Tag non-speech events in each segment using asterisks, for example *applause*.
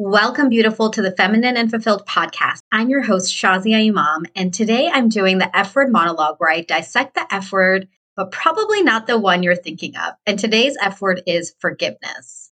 Welcome, beautiful, to the Feminine and Fulfilled podcast. I'm your host, Shazia Imam, and today I'm doing the F word monologue where I dissect the F word, but probably not the one you're thinking of. And today's F word is forgiveness.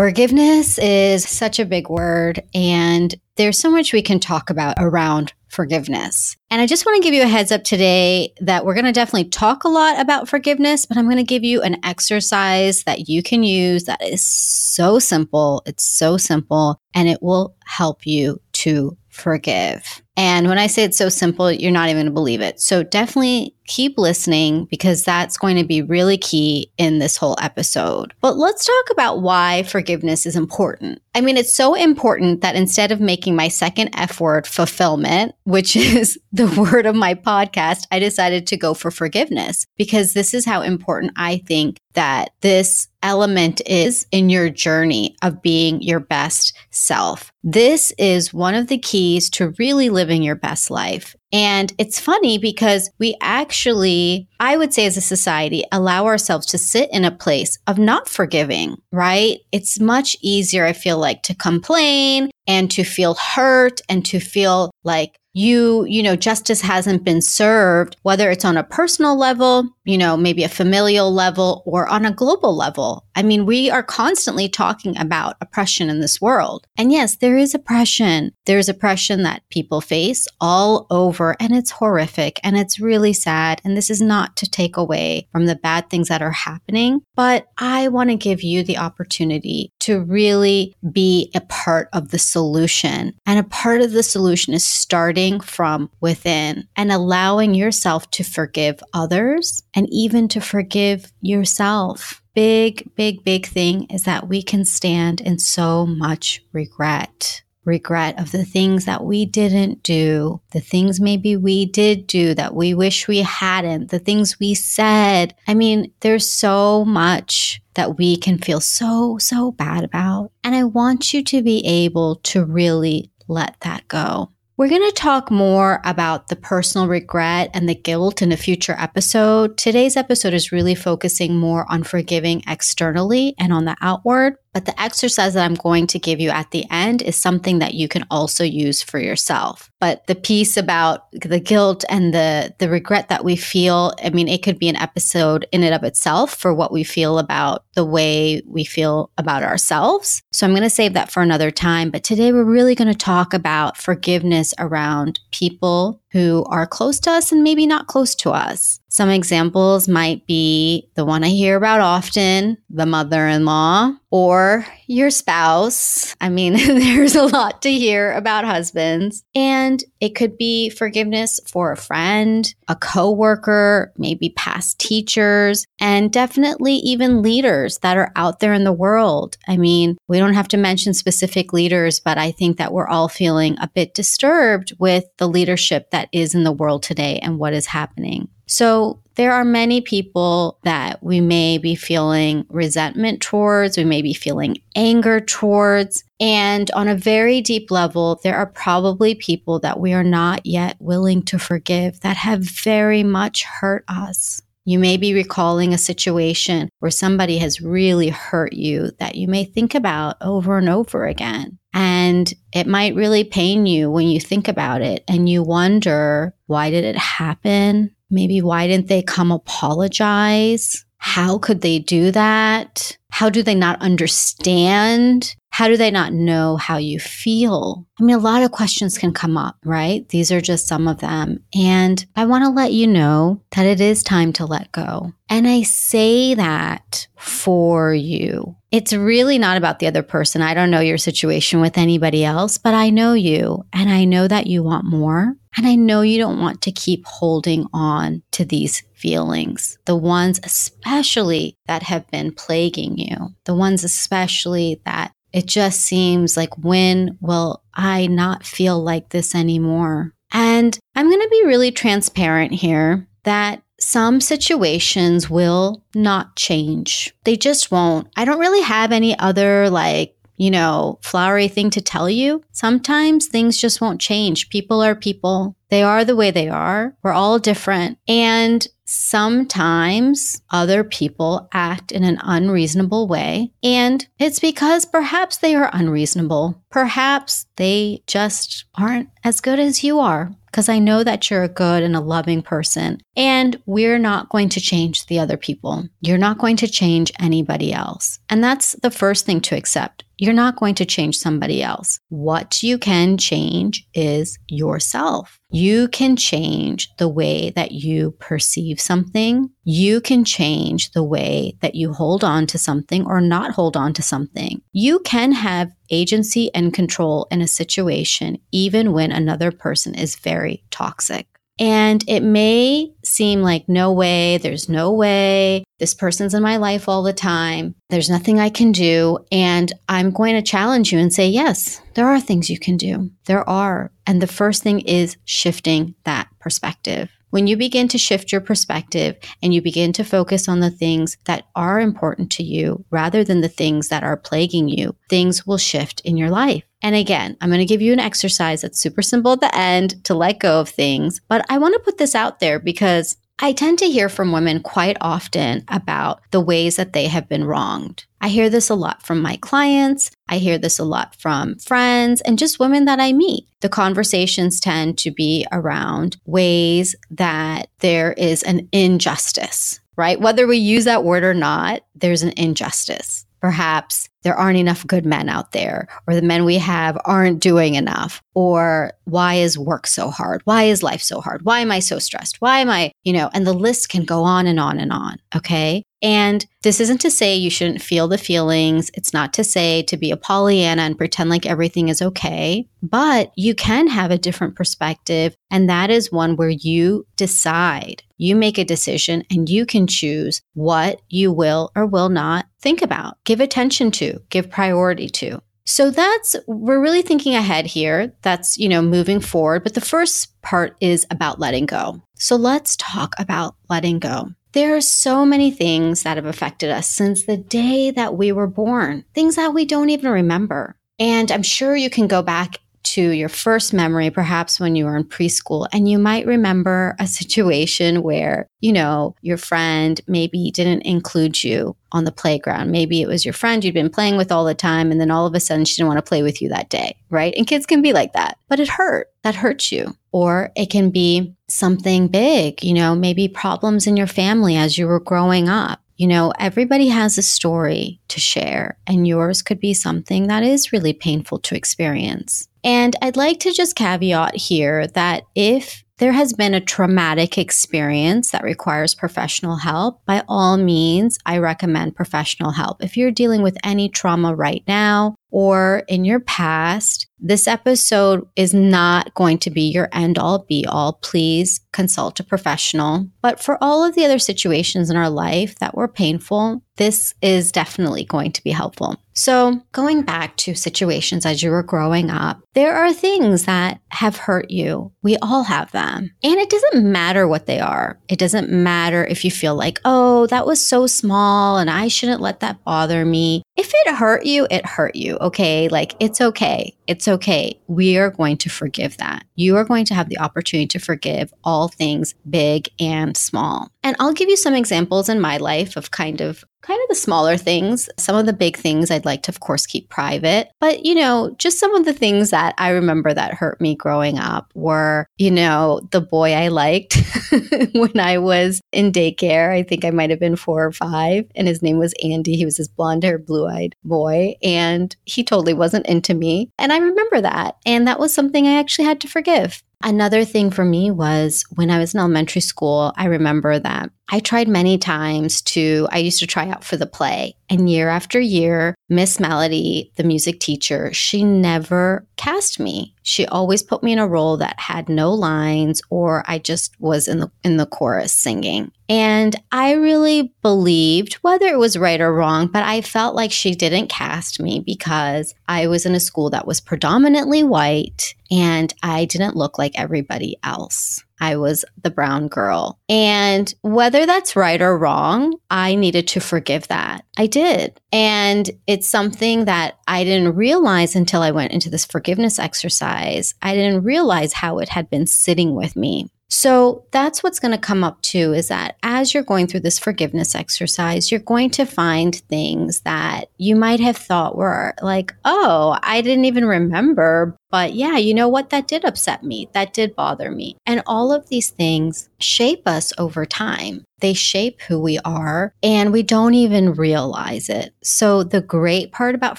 Forgiveness is such a big word, and there's so much we can talk about around forgiveness. And I just want to give you a heads up today that we're going to definitely talk a lot about forgiveness, but I'm going to give you an exercise that you can use that is so simple. It's so simple and it will help you to forgive. And when I say it's so simple, you're not even going to believe it. So definitely keep listening because that's going to be really key in this whole episode. But let's talk about why forgiveness is important. I mean, it's so important that instead of making my second F word fulfillment, which *laughs* is the word of my podcast, I decided to go for forgiveness because this is how important I think that this element is in your journey of being your best self. This is one of the keys to really living your best life. And it's funny because we actually, I would say as a society, allow ourselves to sit in a place of not forgiving, right? It's much easier, I feel like, to complain and to feel hurt and to feel like you, you know, justice hasn't been served, whether it's on a personal level, you know, maybe a familial level or on a global level. I mean, we are constantly talking about oppression in this world. And yes, there is oppression. There's oppression that people face all over, and it's horrific and it's really sad. And this is not to take away from the bad things that are happening, but I want to give you the opportunity to really be a part of the solution. And a part of the solution is starting from within and allowing yourself to forgive others and even to forgive yourself. Big, big, big thing is that we can stand in so much regret regret of the things that we didn't do, the things maybe we did do that we wish we hadn't, the things we said. I mean, there's so much that we can feel so, so bad about. And I want you to be able to really let that go. We're going to talk more about the personal regret and the guilt in a future episode. Today's episode is really focusing more on forgiving externally and on the outward. But the exercise that I'm going to give you at the end is something that you can also use for yourself. But the piece about the guilt and the the regret that we feel, I mean, it could be an episode in and of itself for what we feel about the way we feel about ourselves. So I'm going to save that for another time, but today we're really going to talk about forgiveness around people who are close to us and maybe not close to us. Some examples might be the one I hear about often, the mother in law, or your spouse. I mean, *laughs* there's a lot to hear about husbands. And it could be forgiveness for a friend, a coworker, maybe past teachers, and definitely even leaders that are out there in the world. I mean, we don't have to mention specific leaders, but I think that we're all feeling a bit disturbed with the leadership that that is in the world today and what is happening. So there are many people that we may be feeling resentment towards, we may be feeling anger towards. And on a very deep level, there are probably people that we are not yet willing to forgive that have very much hurt us. You may be recalling a situation where somebody has really hurt you that you may think about over and over again. And it might really pain you when you think about it and you wonder, why did it happen? Maybe why didn't they come apologize? How could they do that? How do they not understand? How do they not know how you feel? I mean, a lot of questions can come up, right? These are just some of them. And I want to let you know that it is time to let go. And I say that for you. It's really not about the other person. I don't know your situation with anybody else, but I know you and I know that you want more. And I know you don't want to keep holding on to these feelings, the ones especially that have been plaguing you, the ones especially that it just seems like when will I not feel like this anymore? And I'm going to be really transparent here that some situations will not change. They just won't. I don't really have any other like you know, flowery thing to tell you. Sometimes things just won't change. People are people. They are the way they are. We're all different. And sometimes other people act in an unreasonable way. And it's because perhaps they are unreasonable. Perhaps they just aren't as good as you are because I know that you're a good and a loving person. And we're not going to change the other people. You're not going to change anybody else. And that's the first thing to accept. You're not going to change somebody else. What you can change is yourself. You can change the way that you perceive something. You can change the way that you hold on to something or not hold on to something. You can have agency and control in a situation, even when another person is very toxic. And it may seem like, no way, there's no way, this person's in my life all the time, there's nothing I can do. And I'm going to challenge you and say, yes, there are things you can do. There are. And the first thing is shifting that perspective. When you begin to shift your perspective and you begin to focus on the things that are important to you rather than the things that are plaguing you, things will shift in your life. And again, I'm going to give you an exercise that's super simple at the end to let go of things. But I want to put this out there because I tend to hear from women quite often about the ways that they have been wronged. I hear this a lot from my clients. I hear this a lot from friends and just women that I meet. The conversations tend to be around ways that there is an injustice, right? Whether we use that word or not, there's an injustice. Perhaps there aren't enough good men out there, or the men we have aren't doing enough, or why is work so hard? Why is life so hard? Why am I so stressed? Why am I, you know, and the list can go on and on and on. Okay. And this isn't to say you shouldn't feel the feelings. It's not to say to be a Pollyanna and pretend like everything is okay, but you can have a different perspective. And that is one where you decide, you make a decision, and you can choose what you will or will not think about, give attention to, give priority to. So that's, we're really thinking ahead here. That's, you know, moving forward. But the first part is about letting go. So let's talk about letting go. There are so many things that have affected us since the day that we were born, things that we don't even remember. And I'm sure you can go back to your first memory, perhaps when you were in preschool, and you might remember a situation where, you know, your friend maybe didn't include you on the playground. Maybe it was your friend you'd been playing with all the time, and then all of a sudden she didn't want to play with you that day, right? And kids can be like that, but it hurt. That hurts you. Or it can be something big, you know, maybe problems in your family as you were growing up. You know, everybody has a story to share, and yours could be something that is really painful to experience. And I'd like to just caveat here that if there has been a traumatic experience that requires professional help, by all means, I recommend professional help. If you're dealing with any trauma right now or in your past, this episode is not going to be your end all be all. Please consult a professional. But for all of the other situations in our life that were painful, this is definitely going to be helpful. So, going back to situations as you were growing up, there are things that have hurt you. We all have them. And it doesn't matter what they are. It doesn't matter if you feel like, oh, that was so small and I shouldn't let that bother me. If it hurt you, it hurt you. Okay. Like it's okay. It's okay. We are going to forgive that. You are going to have the opportunity to forgive all things big and small. And I'll give you some examples in my life of kind of kind of the smaller things. Some of the big things I'd like to, of course, keep private. But, you know, just some of the things that I remember that hurt me growing up were, you know, the boy I liked *laughs* when I was in daycare. I think I might have been four or five, and his name was Andy. He was this blonde haired, blue eyed boy, and he totally wasn't into me. And I remember that. And that was something I actually had to forgive. Another thing for me was when I was in elementary school, I remember that I tried many times to, I used to try out for the play. And year after year, Miss Melody, the music teacher, she never cast me. She always put me in a role that had no lines or I just was in the in the chorus singing. And I really believed whether it was right or wrong, but I felt like she didn't cast me because I was in a school that was predominantly white and I didn't look like everybody else. I was the brown girl. And whether that's right or wrong, I needed to forgive that. I did. And it's something that I didn't realize until I went into this forgiveness exercise. I didn't realize how it had been sitting with me. So that's what's going to come up too is that as you're going through this forgiveness exercise, you're going to find things that you might have thought were like, oh, I didn't even remember. But yeah, you know what? That did upset me. That did bother me. And all of these things shape us over time. They shape who we are and we don't even realize it. So the great part about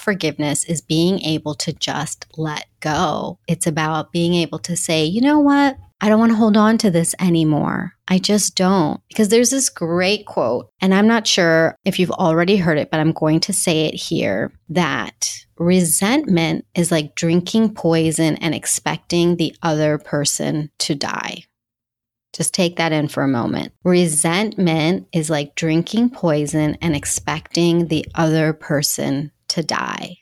forgiveness is being able to just let go. It's about being able to say, you know what? I don't want to hold on to this anymore. I just don't. Because there's this great quote, and I'm not sure if you've already heard it, but I'm going to say it here that resentment is like drinking poison and expecting the other person to die. Just take that in for a moment. Resentment is like drinking poison and expecting the other person to die.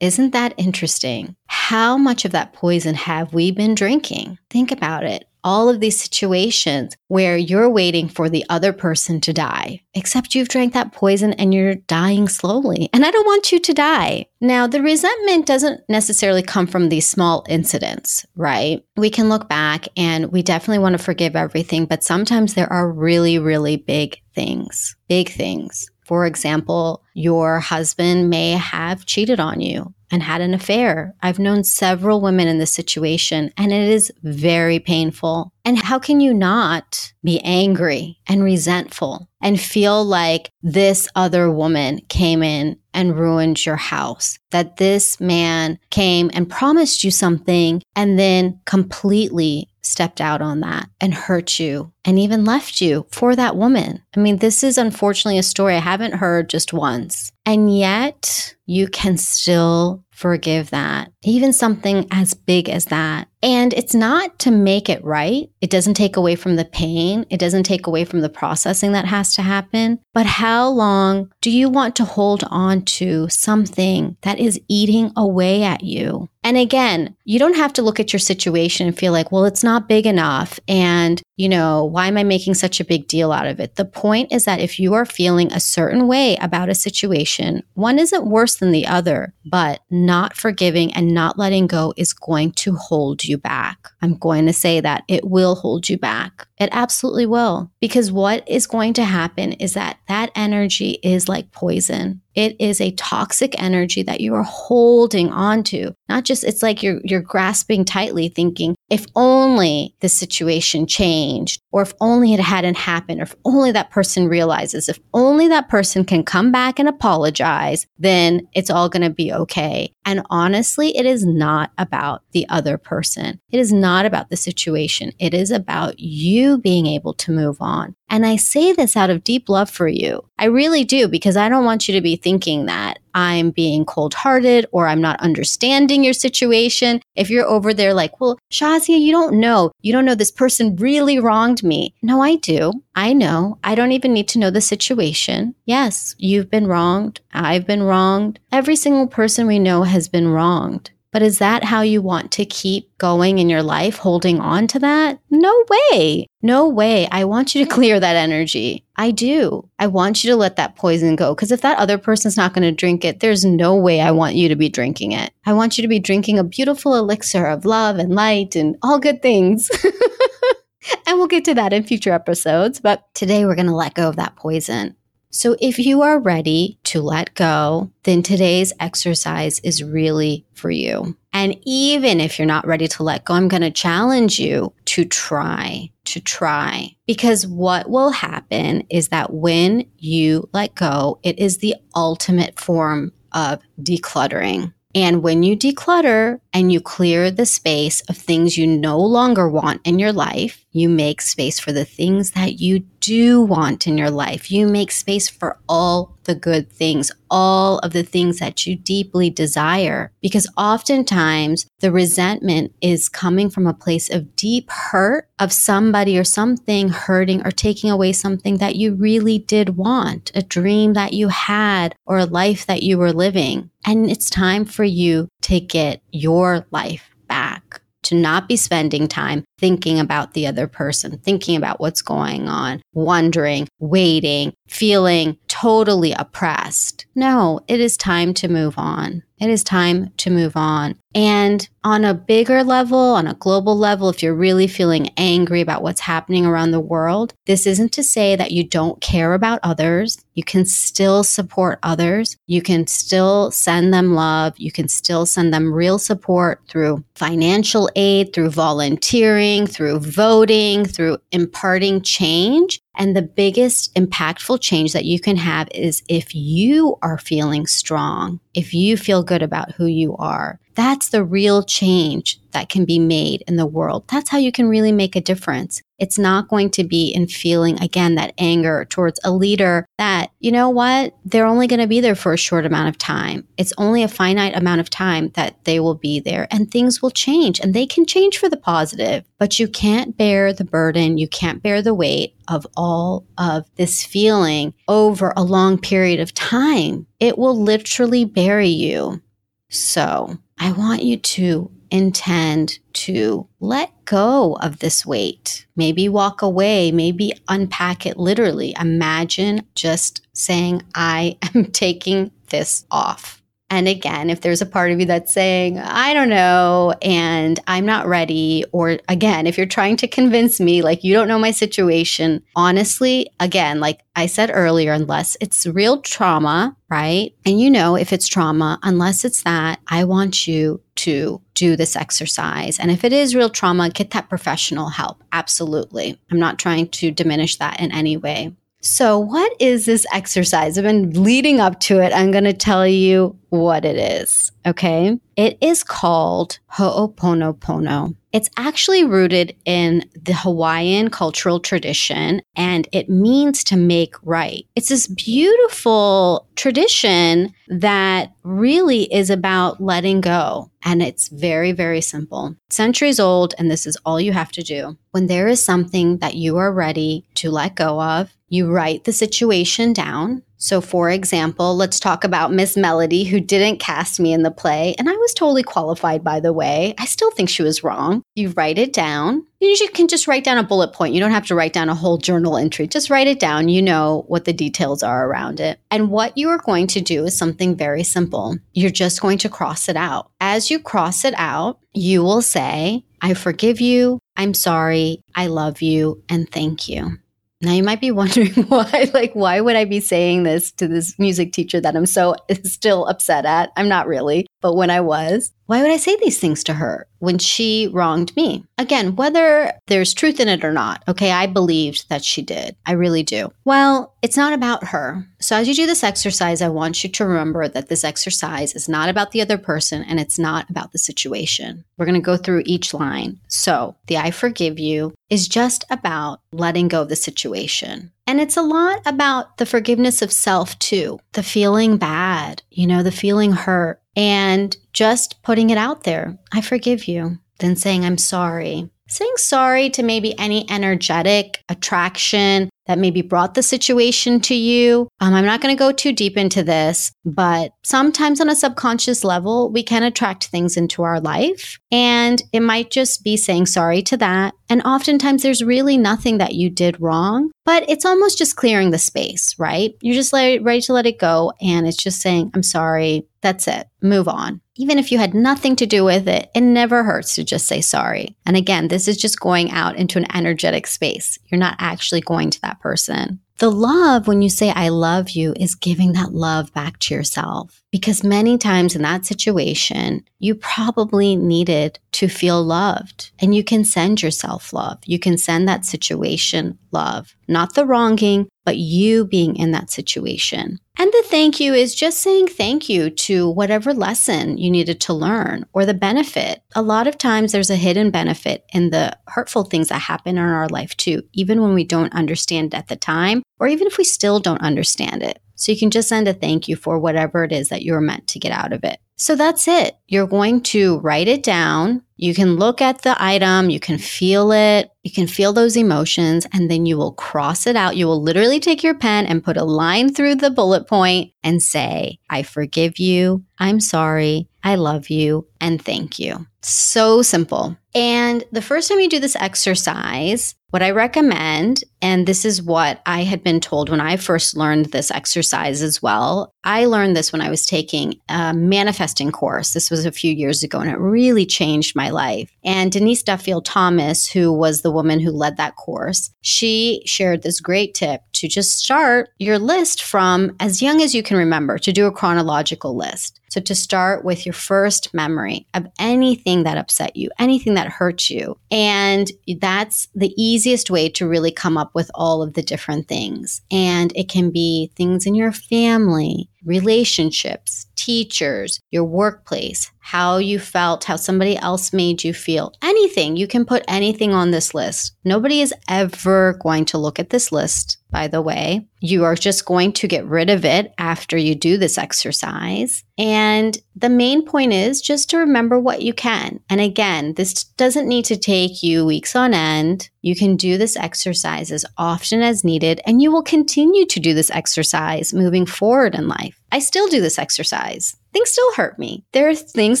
Isn't that interesting? How much of that poison have we been drinking? Think about it. All of these situations where you're waiting for the other person to die, except you've drank that poison and you're dying slowly. And I don't want you to die. Now, the resentment doesn't necessarily come from these small incidents, right? We can look back and we definitely want to forgive everything, but sometimes there are really, really big things, big things. For example, your husband may have cheated on you and had an affair. I've known several women in this situation, and it is very painful. And how can you not be angry and resentful and feel like this other woman came in and ruined your house? That this man came and promised you something and then completely stepped out on that and hurt you and even left you for that woman. I mean, this is unfortunately a story I haven't heard just once. And yet you can still forgive that, even something as big as that. And it's not to make it right. It doesn't take away from the pain. It doesn't take away from the processing that has to happen. But how long do you want to hold on to something that is eating away at you? And again, you don't have to look at your situation and feel like, well, it's not big enough. And, you know, why am I making such a big deal out of it? The point is that if you are feeling a certain way about a situation, one isn't worse than the other, but not forgiving and not letting go is going to hold you back. I'm going to say that it will hold you back. It absolutely will. Because what is going to happen is that that energy is like poison. It is a toxic energy that you are holding on to. Not just it's like you're you're grasping tightly thinking if only the situation changed or if only it hadn't happened or if only that person realizes if only that person can come back and apologize then it's all going to be okay. And honestly, it is not about the other person. It is not about the situation. It is about you being able to move on. And I say this out of deep love for you. I really do because I don't want you to be thinking that I'm being cold hearted or I'm not understanding your situation. If you're over there like, well, Shazia, you don't know. You don't know this person really wronged me. No, I do. I know. I don't even need to know the situation. Yes, you've been wronged. I've been wronged. Every single person we know has been wronged. But is that how you want to keep going in your life, holding on to that? No way. No way. I want you to clear that energy. I do. I want you to let that poison go. Because if that other person's not going to drink it, there's no way I want you to be drinking it. I want you to be drinking a beautiful elixir of love and light and all good things. *laughs* and we'll get to that in future episodes. But today we're going to let go of that poison. So, if you are ready to let go, then today's exercise is really for you. And even if you're not ready to let go, I'm going to challenge you to try, to try. Because what will happen is that when you let go, it is the ultimate form of decluttering. And when you declutter and you clear the space of things you no longer want in your life, you make space for the things that you do want in your life. You make space for all the good things, all of the things that you deeply desire. Because oftentimes the resentment is coming from a place of deep hurt of somebody or something hurting or taking away something that you really did want, a dream that you had or a life that you were living. And it's time for you to get your life back to not be spending time thinking about the other person, thinking about what's going on, wondering, waiting, feeling totally oppressed. No, it is time to move on. It is time to move on. And on a bigger level, on a global level, if you're really feeling angry about what's happening around the world, this isn't to say that you don't care about others. You can still support others. You can still send them love. You can still send them real support through financial aid, through volunteering, through voting, through imparting change. And the biggest impactful change that you can have is if you are feeling strong, if you feel good about who you are. That's the real change that can be made in the world. That's how you can really make a difference. It's not going to be in feeling, again, that anger towards a leader that, you know what, they're only going to be there for a short amount of time. It's only a finite amount of time that they will be there and things will change and they can change for the positive, but you can't bear the burden, you can't bear the weight of all of this feeling over a long period of time. It will literally bury you. So I want you to intend to let go of this weight. Maybe walk away, maybe unpack it literally. Imagine just saying, I *laughs* am taking this off. And again, if there's a part of you that's saying, I don't know, and I'm not ready, or again, if you're trying to convince me, like you don't know my situation, honestly, again, like I said earlier, unless it's real trauma, right? And you know, if it's trauma, unless it's that, I want you to do this exercise. And if it is real trauma, get that professional help. Absolutely. I'm not trying to diminish that in any way. So, what is this exercise? I've been leading up to it. I'm going to tell you what it is. Okay. It is called Ho'oponopono. It's actually rooted in the Hawaiian cultural tradition and it means to make right. It's this beautiful tradition that really is about letting go. And it's very, very simple. Centuries old, and this is all you have to do. When there is something that you are ready to let go of, you write the situation down so, for example, let's talk about Miss Melody, who didn't cast me in the play. And I was totally qualified, by the way. I still think she was wrong. You write it down. You can just write down a bullet point. You don't have to write down a whole journal entry. Just write it down. You know what the details are around it. And what you are going to do is something very simple. You're just going to cross it out. As you cross it out, you will say, I forgive you. I'm sorry. I love you. And thank you. Now you might be *laughs* wondering why, like, why would I be saying this to this music teacher that I'm so *laughs* still upset at? I'm not really, but when I was, why would I say these things to her when she wronged me? Again, whether there's truth in it or not, okay, I believed that she did. I really do. Well, it's not about her. So as you do this exercise, I want you to remember that this exercise is not about the other person and it's not about the situation. We're going to go through each line. So the I forgive you is just about letting go of the situation. And it's a lot about the forgiveness of self, too. The feeling bad, you know, the feeling hurt, and just putting it out there. I forgive you. Then saying, I'm sorry. Saying sorry to maybe any energetic attraction that maybe brought the situation to you. Um, I'm not going to go too deep into this, but sometimes on a subconscious level, we can attract things into our life. And it might just be saying sorry to that. And oftentimes there's really nothing that you did wrong, but it's almost just clearing the space, right? You're just ready to let it go. And it's just saying, I'm sorry. That's it. Move on. Even if you had nothing to do with it, it never hurts to just say sorry. And again, this is just going out into an energetic space. You're not actually going to that person. The love, when you say, I love you, is giving that love back to yourself. Because many times in that situation, you probably needed to feel loved. And you can send yourself love. You can send that situation love, not the wronging, but you being in that situation. And the thank you is just saying thank you to whatever lesson you needed to learn or the benefit. A lot of times there's a hidden benefit in the hurtful things that happen in our life too, even when we don't understand at the time, or even if we still don't understand it. So you can just send a thank you for whatever it is that you're meant to get out of it. So that's it. You're going to write it down. You can look at the item, you can feel it, you can feel those emotions, and then you will cross it out. You will literally take your pen and put a line through the bullet point and say, I forgive you. I'm sorry. I love you, and thank you. So simple. And the first time you do this exercise, what I recommend, and this is what I had been told when I first learned this exercise as well. I learned this when I was taking a manifesting course. This was a few years ago, and it really changed my life. And Denise Duffield Thomas, who was the woman who led that course, she shared this great tip to just start your list from as young as you can remember to do a chronological list. So to start with your first memory of anything that upset you, anything that hurt you. And that's the easiest way to really come up with all of the different things. And it can be things in your family, relationships, teachers, your workplace, how you felt, how somebody else made you feel, anything. You can put anything on this list. Nobody is ever going to look at this list, by the way. You are just going to get rid of it after you do this exercise. And the main point is just to remember what you can. And again, this doesn't need to take you weeks on end. You can do this exercise as often as needed, and you will continue to do this exercise moving forward in life. I still do this exercise. Things still hurt me. There are things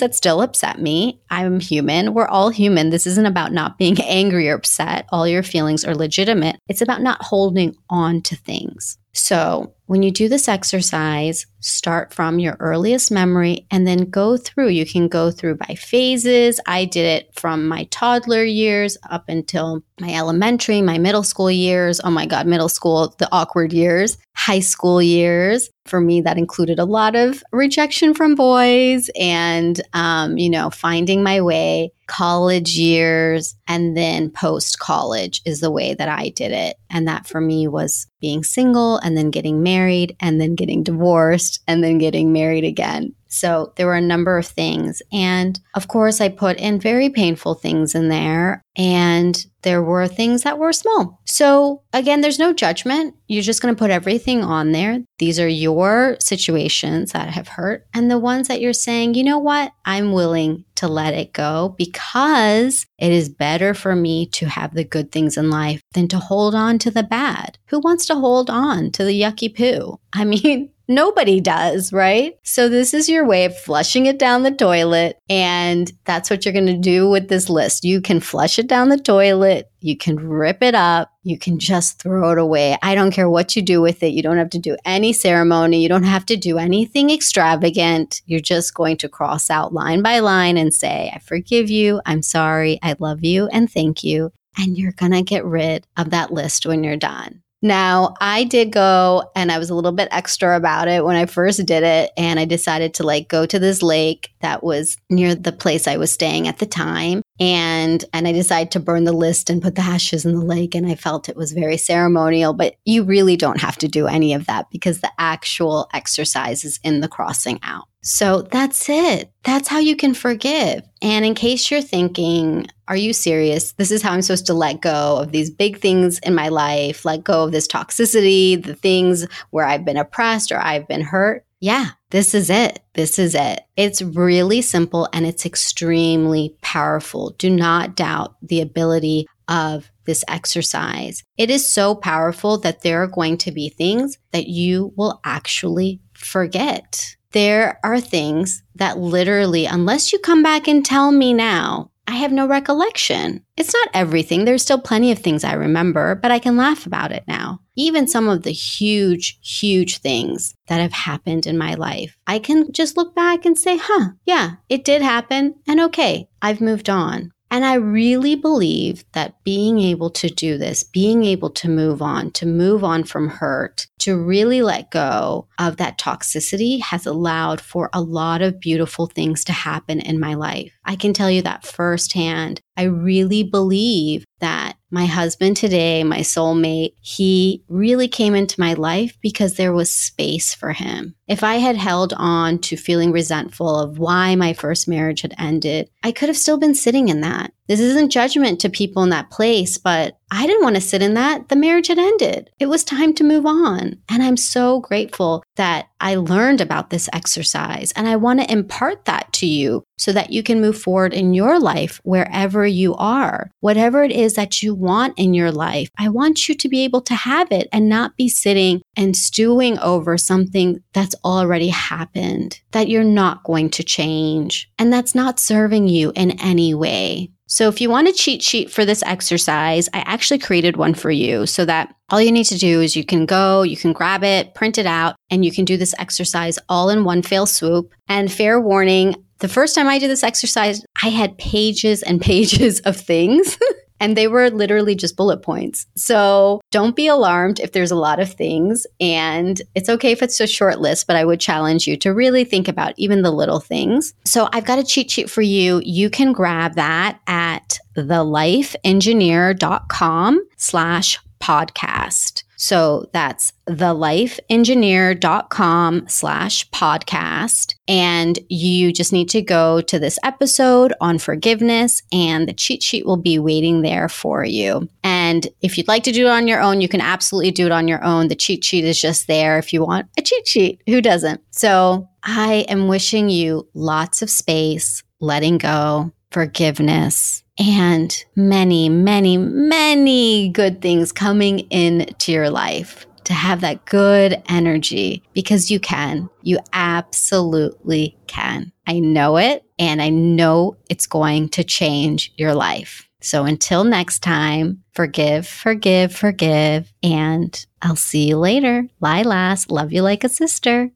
that still upset me. I'm human. We're all human. This isn't about not being *laughs* angry or upset. All your feelings are legitimate. It's about not holding on to things. So, when you do this exercise, start from your earliest memory and then go through. You can go through by phases. I did it from my toddler years up until my elementary, my middle school years. Oh my God, middle school, the awkward years, high school years. For me, that included a lot of rejection from boys and, um, you know, finding my way college years and then post college is the way that I did it. And that for me was being single and then getting married and then getting divorced and then getting married again. So there were a number of things. And of course, I put in very painful things in there. And there were things that were small. So again, there's no judgment. You're just going to put everything on there. These are your situations that have hurt and the ones that you're saying, you know what? I'm willing to let it go because it is better for me to have the good things in life than to hold on to the bad. Who wants to hold on to the yucky poo? I mean, Nobody does, right? So, this is your way of flushing it down the toilet. And that's what you're going to do with this list. You can flush it down the toilet. You can rip it up. You can just throw it away. I don't care what you do with it. You don't have to do any ceremony. You don't have to do anything extravagant. You're just going to cross out line by line and say, I forgive you. I'm sorry. I love you. And thank you. And you're going to get rid of that list when you're done. Now, I did go and I was a little bit extra about it when I first did it. And I decided to like go to this lake that was near the place I was staying at the time. And, and I decided to burn the list and put the ashes in the lake. And I felt it was very ceremonial, but you really don't have to do any of that because the actual exercise is in the crossing out. So that's it. That's how you can forgive. And in case you're thinking, are you serious? This is how I'm supposed to let go of these big things in my life, let go of this toxicity, the things where I've been oppressed or I've been hurt. Yeah, this is it. This is it. It's really simple and it's extremely powerful. Do not doubt the ability of this exercise. It is so powerful that there are going to be things that you will actually forget there are things that literally, unless you come back and tell me now, I have no recollection. It's not everything. There's still plenty of things I remember, but I can laugh about it now. Even some of the huge, huge things that have happened in my life, I can just look back and say, huh, yeah, it did happen. And okay, I've moved on. And I really believe that being able to do this, being able to move on, to move on from hurt, to really let go of that toxicity has allowed for a lot of beautiful things to happen in my life. I can tell you that firsthand. I really believe that my husband today, my soulmate, he really came into my life because there was space for him. If I had held on to feeling resentful of why my first marriage had ended, I could have still been sitting in that. This isn't judgment to people in that place, but I didn't want to sit in that. The marriage had ended. It was time to move on. And I'm so grateful that I learned about this exercise. And I want to impart that to you so that you can move forward in your life wherever you are. Whatever it is that you want in your life, I want you to be able to have it and not be sitting and stewing over something that's already happened, that you're not going to change, and that's not serving you in any way. So if you want a cheat sheet for this exercise, I actually created one for you so that all you need to do is you can go, you can grab it, print it out, and you can do this exercise all in one fail swoop. And fair warning, the first time I did this exercise, I had pages and *laughs* pages of things *laughs* and they were literally just bullet points. So don't be alarmed if there's a lot of things. And it's okay if it's a short list, but I would challenge you to really think about even the little things. So I've got a cheat sheet for you. You can grab that at thelifeengineer.com slash podcast. So that's thelifeengineer.com slash podcast. And you just need to go to this episode on forgiveness and the cheat sheet will be waiting there for you. And if you'd like to do it on your own, you can absolutely do it on your own. The cheat sheet is just there if you want a cheat sheet. Who doesn't? So I am wishing you lots of space, letting go, forgiveness, and many, many, many good things coming into your life to have that good energy because you can. You absolutely can. I know it, and I know it's going to change your life. So until next time, forgive, forgive, forgive, and I'll see you later. Lilas, love you like a sister.